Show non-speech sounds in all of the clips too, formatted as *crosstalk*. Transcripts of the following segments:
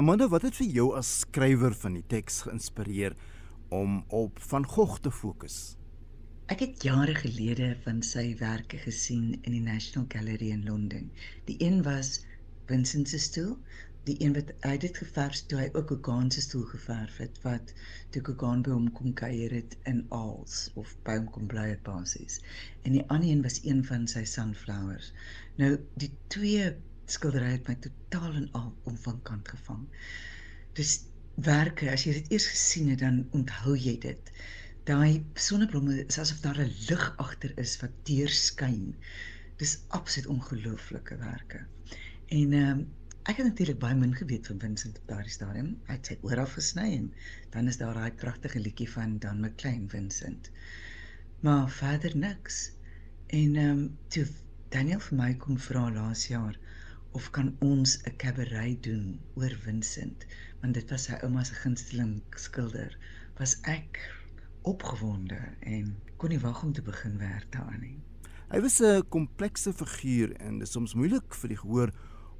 Amanda, wat het vir jou as skrywer van die teks geïnspireer om op Van Gogh te fokus? Ek het jare gelede van sy werke gesien in die National Gallery in Londen. Die een was Vincent se stoel die een wat hy dit geverf toe hy ook Gauguin se stoel geverf het wat toe Gauguin by hom kom kuier het in Aals of by hom kom bly het basies. En die ander een was een van sy sunflowers. Nou die twee skilderye het my totaal en al om van kant gevang. Dis werke as jy dit eers gesien het dan onthou jy dit. Daai sonneblomme is asof daar 'n lig agter is wat deurskyn. Dis absoluut ongelooflike werke. En ehm um, Ek het natuurlik baie min geweet van Vincent op daardie stadium. Hy het sy oor afgesny en dan is daar daai pragtige liedjie van Dan McLean Vincent. Maar verder niks. En ehm um, toe Daniel vir my kom vra laas jaar of kan ons 'n kabaret doen oor Vincent, want dit was sy ouma se gunsteling skilder, was ek opgewonde en kon nie wag om te begin werk daaraan nie. Hy was 'n komplekse figuur en dit is soms moeilik vir die gehoor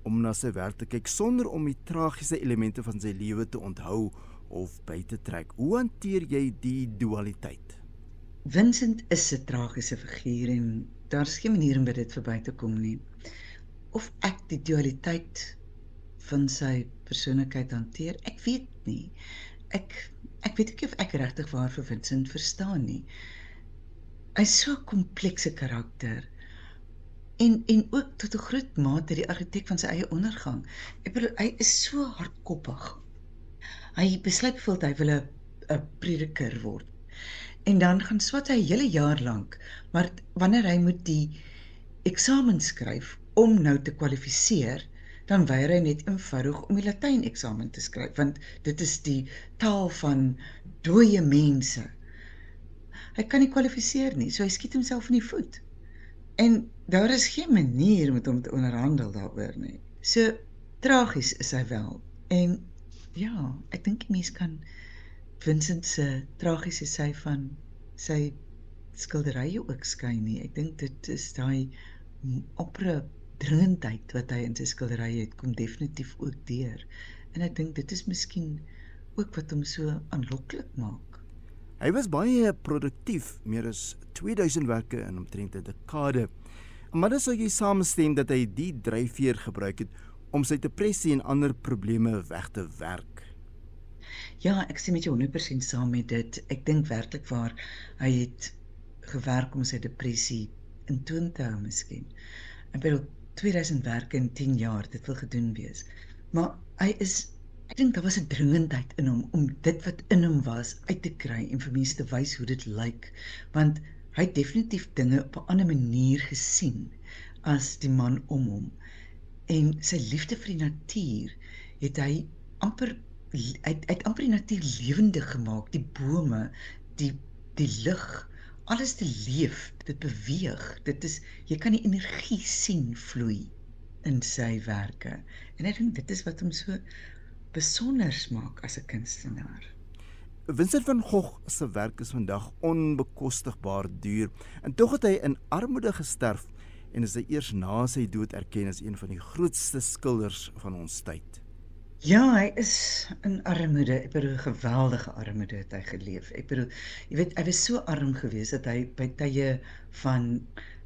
om na sy werk te kyk sonder om die tragiese elemente van sy lewe te onthou of by te trek. Hoe hanteer jy die dualiteit? Vincent is 'n tragiese figuur en daar's geen manier om dit verby te kom nie. Of ek die dualiteit van sy persoonlikheid hanteer, ek weet nie. Ek ek weet ek of ek regtig waar vir Vincent verstaan nie. Hy's so 'n komplekse karakter en en ook tot 'n groot mate die argitek van sy eie ondergang. Ek bedoel hy is so hardkoppig. Hy besluit bijvoorbeeld hy wil 'n 'n prediker word. En dan gaan swat hy 'n hele jaar lank, maar wanneer hy moet die eksamen skryf om nou te kwalifiseer, dan weier hy net eenvoudig om die Latyn eksamen te skryf want dit is die taal van dooie mense. Hy kan nie kwalifiseer nie, so hy skiet homself in die voet. En daar is geen manier met hom te onderhandel daaroor nie. So tragies is hy wel. En ja, ek dink die mens kan Vincent se tragiese sy van sy skilderye ook skyn nie. Ek dink dit is daai opre dringendheid wat hy in sy skilderye het kom definitief ook deur. En ek dink dit is miskien ook wat hom so aanloklik maak. Hy was baie produktief, meer as 2000 werke in omtrent 'n dekade. Maar dan sou jy saamstem dat hy die dryfveer gebruik het om sy depressie en ander probleme weg te werk. Ja, ek sien met jou 100% saam met dit. Ek dink werklik waar hy het gewerk om sy depressie in toon te hou miskien. Ek bedoel 2000 werke in 10 jaar, dit wil gedoen wees. Maar hy is Ek dink daar was 'n dringendheid in hom om dit wat in hom was uit te kry en vir mense te wys hoe dit lyk, want hy het definitief dinge op 'n ander manier gesien as die man om hom. En sy liefde vir die natuur het hy amper uit uit amper die natuur lewendig gemaak, die bome, die die lug, alles te leef, dit beweeg. Dit is jy kan die energie sien vloei in sy werke. En ek dink dit is wat hom so besonders maak as 'n kunstenaar. Vincent van Gogh se werk is vandag onbekostigbaar duur en tog het hy in armoede gesterf en is hy eers na sy dood erken as een van die grootste skilders van ons tyd. Ja, hy is in armoede. Ek bedoel geweldige armoede het hy geleef. Ek bedoel, jy weet, hy was so arm geweest dat hy by tye van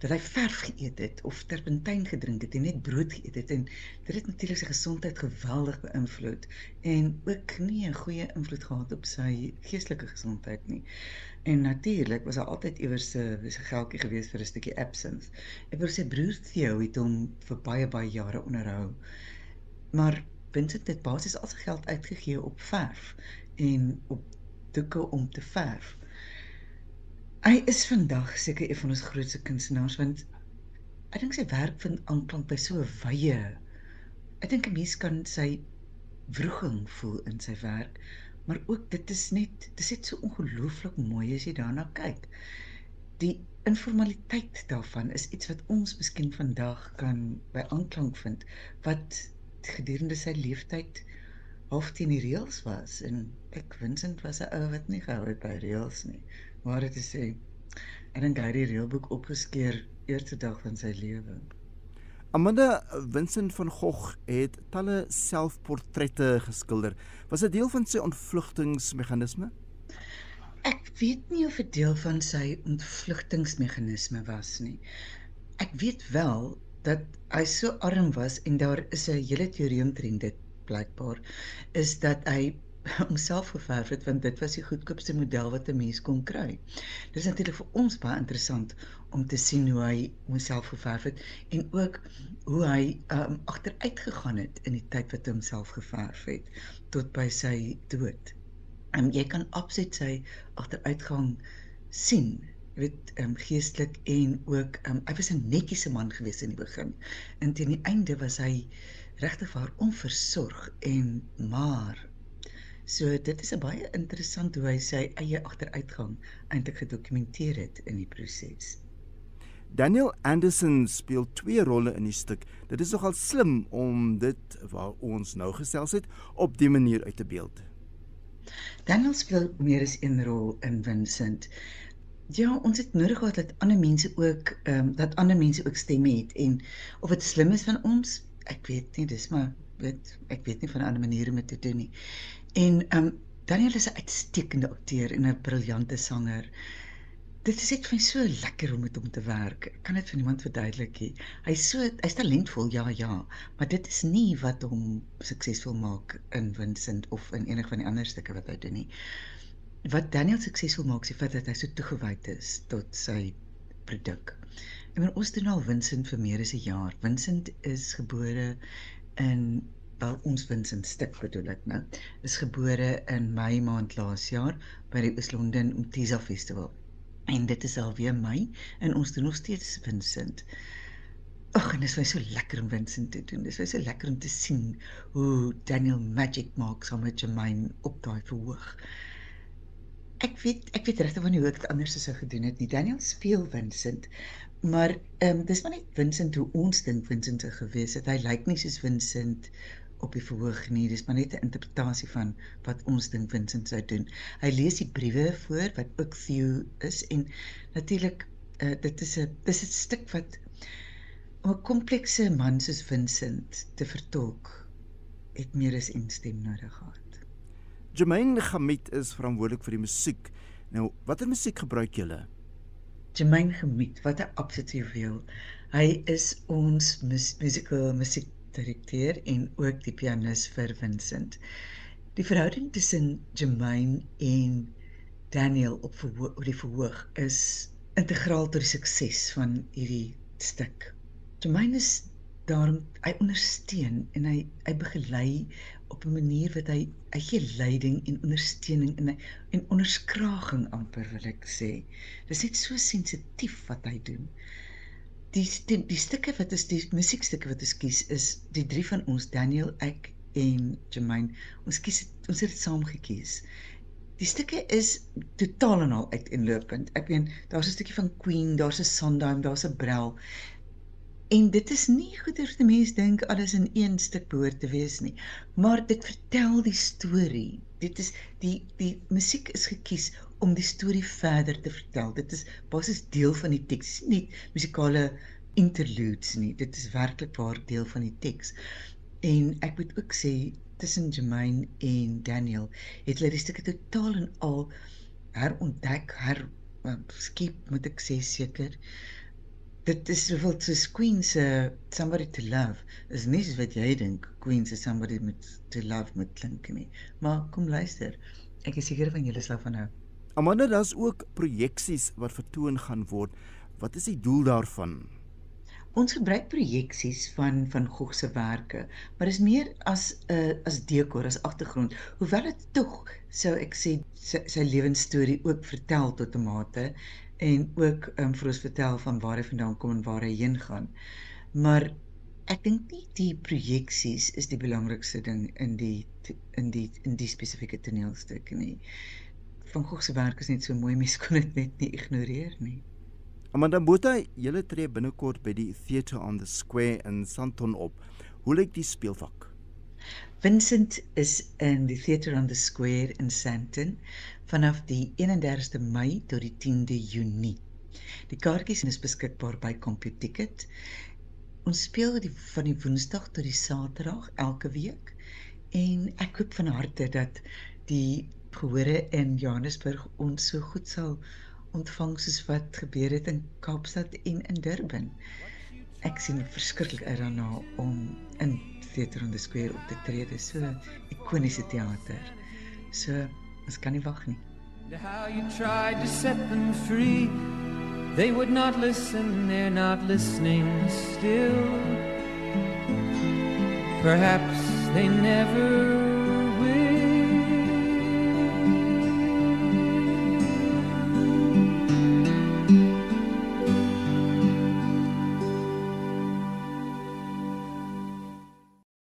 dat hy verf geëet het of terpentyn gedrink het en net brood geëet het en dit het natuurlik sy gesondheid geweldig beïnvloed en ook nie 'n goeie invloed gehad op sy geestelike gesondheid nie. En natuurlik was hy altyd iewers 'n uh, geldjie geweest vir 'n stukkie absinthe. Ek bedoel sy broer Theo het hom vir baie baie jare onderhou. Maar Vincent het basies al sy geld uitgegee op verf en op doeke om te verf. Hy is vandag seker een van ons grootste kunstenaars want ek dink sy werk vind aanklank by so wye. Ek dink 'n mens kan sy wroging voel in sy werk, maar ook dit is net dit is net so ongelooflik mooi as jy daarna kyk. Die informaliteit daarvan is iets wat ons miskien vandag kan by aanklank vind wat gedurende sy lewenstyd half teen die reëls was en ek Vincent was 'n ou wat nie gehou het by reëls nie. Maar dit is sê en dan daai reëlboek opgeskeer eerste dag van sy lewe. Amanda Vincent van Gogh het talle selfportrette geskilder. Was dit deel van sy ontvlugtingsmeganisme? Ek weet nie of dit deel van sy ontvlugtingsmeganisme was nie. Ek weet wel dat hy so arm was en daar is 'n hele teorie omtrent dit blykbaar is dat hy *laughs* homself geverf het want dit was die goedkoopste model wat 'n mens kon kry. Dit is natuurlik vir ons baie interessant om te sien hoe hy homself geverf het en ook hoe hy um, agteruit gegaan het in die tyd wat hy homself geverf het tot by sy dood. En jy kan absoluut sy agteruitgang sien weet ehm um, geestelik en ook ehm um, hy was 'n netjiese man gewees in die begin. En teen die einde was hy regtig waar onversorg en maar So dit is 'n baie interessant hoe hy sy eie agteruitgang eintlik gedokumenteer het in die proses. Daniel Anderson speel twee rolle in die stuk. Dit is nogal slim om dit waar ons nou gesels het op die manier uit te beeld. Daniel speel meer as een rol in Vincent. Ja, ons het nodig gehad dat ander mense ook ehm um, dat ander mense ook stemme het en of dit slim is van ons, ek weet nie, dis maar weet ek weet nie van 'n ander manier om dit te doen nie. En ehm um, Daniel is 'n uitstekende akteur en 'n briljante sanger. Dit is net vir my so lekker om met hom te werk. Ek kan dit vir niemand verduidelik nie. Hy's so hy's talentvol, ja ja, maar dit is nie wat hom suksesvol maak in Vincent of in enig van die ander stukke wat hy doen nie. Wat Daniel suksesvol maak, is die feit dat hy so toegewyd is tot sy produk. Ek bedoel ons doen al Vincent vir meer as 'n jaar. Vincent is gebore in wel ons Vincent stuk bedoel ek nou is gebore in Mei maand laas jaar by die Oos-London Umtisa Festival. En dit is alweer Mei en ons doen nog steeds Vincent. Ag, en dit is my so lekker om Vincent te doen. Dit is so lekker om te sien hoe Daniel magic maak saam met Jermaine op daai verhoog. Ek weet ek weet regtig van hoe ek dit anders sou gedoen het nie. Daniel speel Vincent, maar ehm um, dis maar net Vincent hoe ons dink Vincent sou gewees het. Hy lyk nie soos Vincent op die verhoog nie. Dis maar net 'n interpretasie van wat ons dink Vincent sou doen. Hy lees die briewe voor wat ook Theo is en natuurlik uh, dit is 'n dis 'n stuk wat 'n komplekse man soos Vincent te vertolk het meer as een stem nodig gehad. Jermaine Gamit is verantwoordelik vir die musiek. Nou, watter musiek gebruik julle? Jermaine Gamit, wat 'n absolute juweel. Hy is ons mus musical musiek direkteur en ook die pianis vir Vincent. Die verhouding tussen Jermaine en Daniel op verhoog, op die verhoog is integraal tot die sukses van hierdie stuk. Jermaine is daarom hy ondersteun en hy hy begelei op 'n manier wat hy hy gee leiding en ondersteuning en en onderskraging amper wil ek sê. Dit is net so sensitief wat hy doen die die, die stukke wat is die musiekstukke wat ons kies is die drie van ons Daniel, ek en Jermaine. Ons kies ons het dit saam gekies. Die stukke is totaal en al uiteenlopend. Ek meen, daar's 'n stukkie van Queen, daar's 'n Sondheim, daar's 'n Brel. En dit is nie goeie vir die mens dink alles in een stuk behoort te wees nie, maar dit vertel die storie. Dit is die die musiek is gekies om die storie verder te vertel. Dit is basies deel van die teks, nie musikale interludes nie. Dit is werklik waar deel van die teks. En ek moet ook sê tussen Jermaine en Daniel het hulle die stukke totaal en al herontdek, her uh, skep moet ek sê seker. Dit is soveel soos Queen se Somebody to Love. Is nie soos wat jy dink Queen se Somebody met to Love moet klink nie. Maar kom luister. Ek is seker van julle sal van hou. Amanda, daar's ook projeksies wat vertoon gaan word. Wat is die doel daarvan? Ons gebruik projeksies van van Gogh se werke, maar dis meer as 'n uh, eh, as dekor, as agtergrond. Hoewel dit tog sou ek sê sy, sy lewensstorie ook vertel tot 'n mate en ook um, vir ons vertel van waar hy vandaan kom en waar hy heen gaan. Maar ek dink nie die projeksies is die belangrikste ding in die in die in die spesifieke toneelstuk nie van Gogh se werk is net so mooi, mens kon dit net nie ignoreer nie. Amanda Botha, julle tree binnekort by die Theatre on the Square in Sandton op. Hoe lyk die speelvak? Vincent is in die Theatre on the Square in Sandton vanaf die 31ste Mei tot die 10de Junie. Die kaartjies is beskikbaar by CompuTicket. Ons speel die van die Woensdag tot die Saterdag elke week en ek hoop van harte dat die gehore in Johannesburg ons so goed sal ontvang soos wat gebeur het in Kaapstad en in Durban. Ek sien verskriklik uit daarna om in Theater on the Square op te tree. Dit is so ikoniese teater. So, kan nie nie. How you tried to set them free They would not listen, they're not listening still Perhaps they never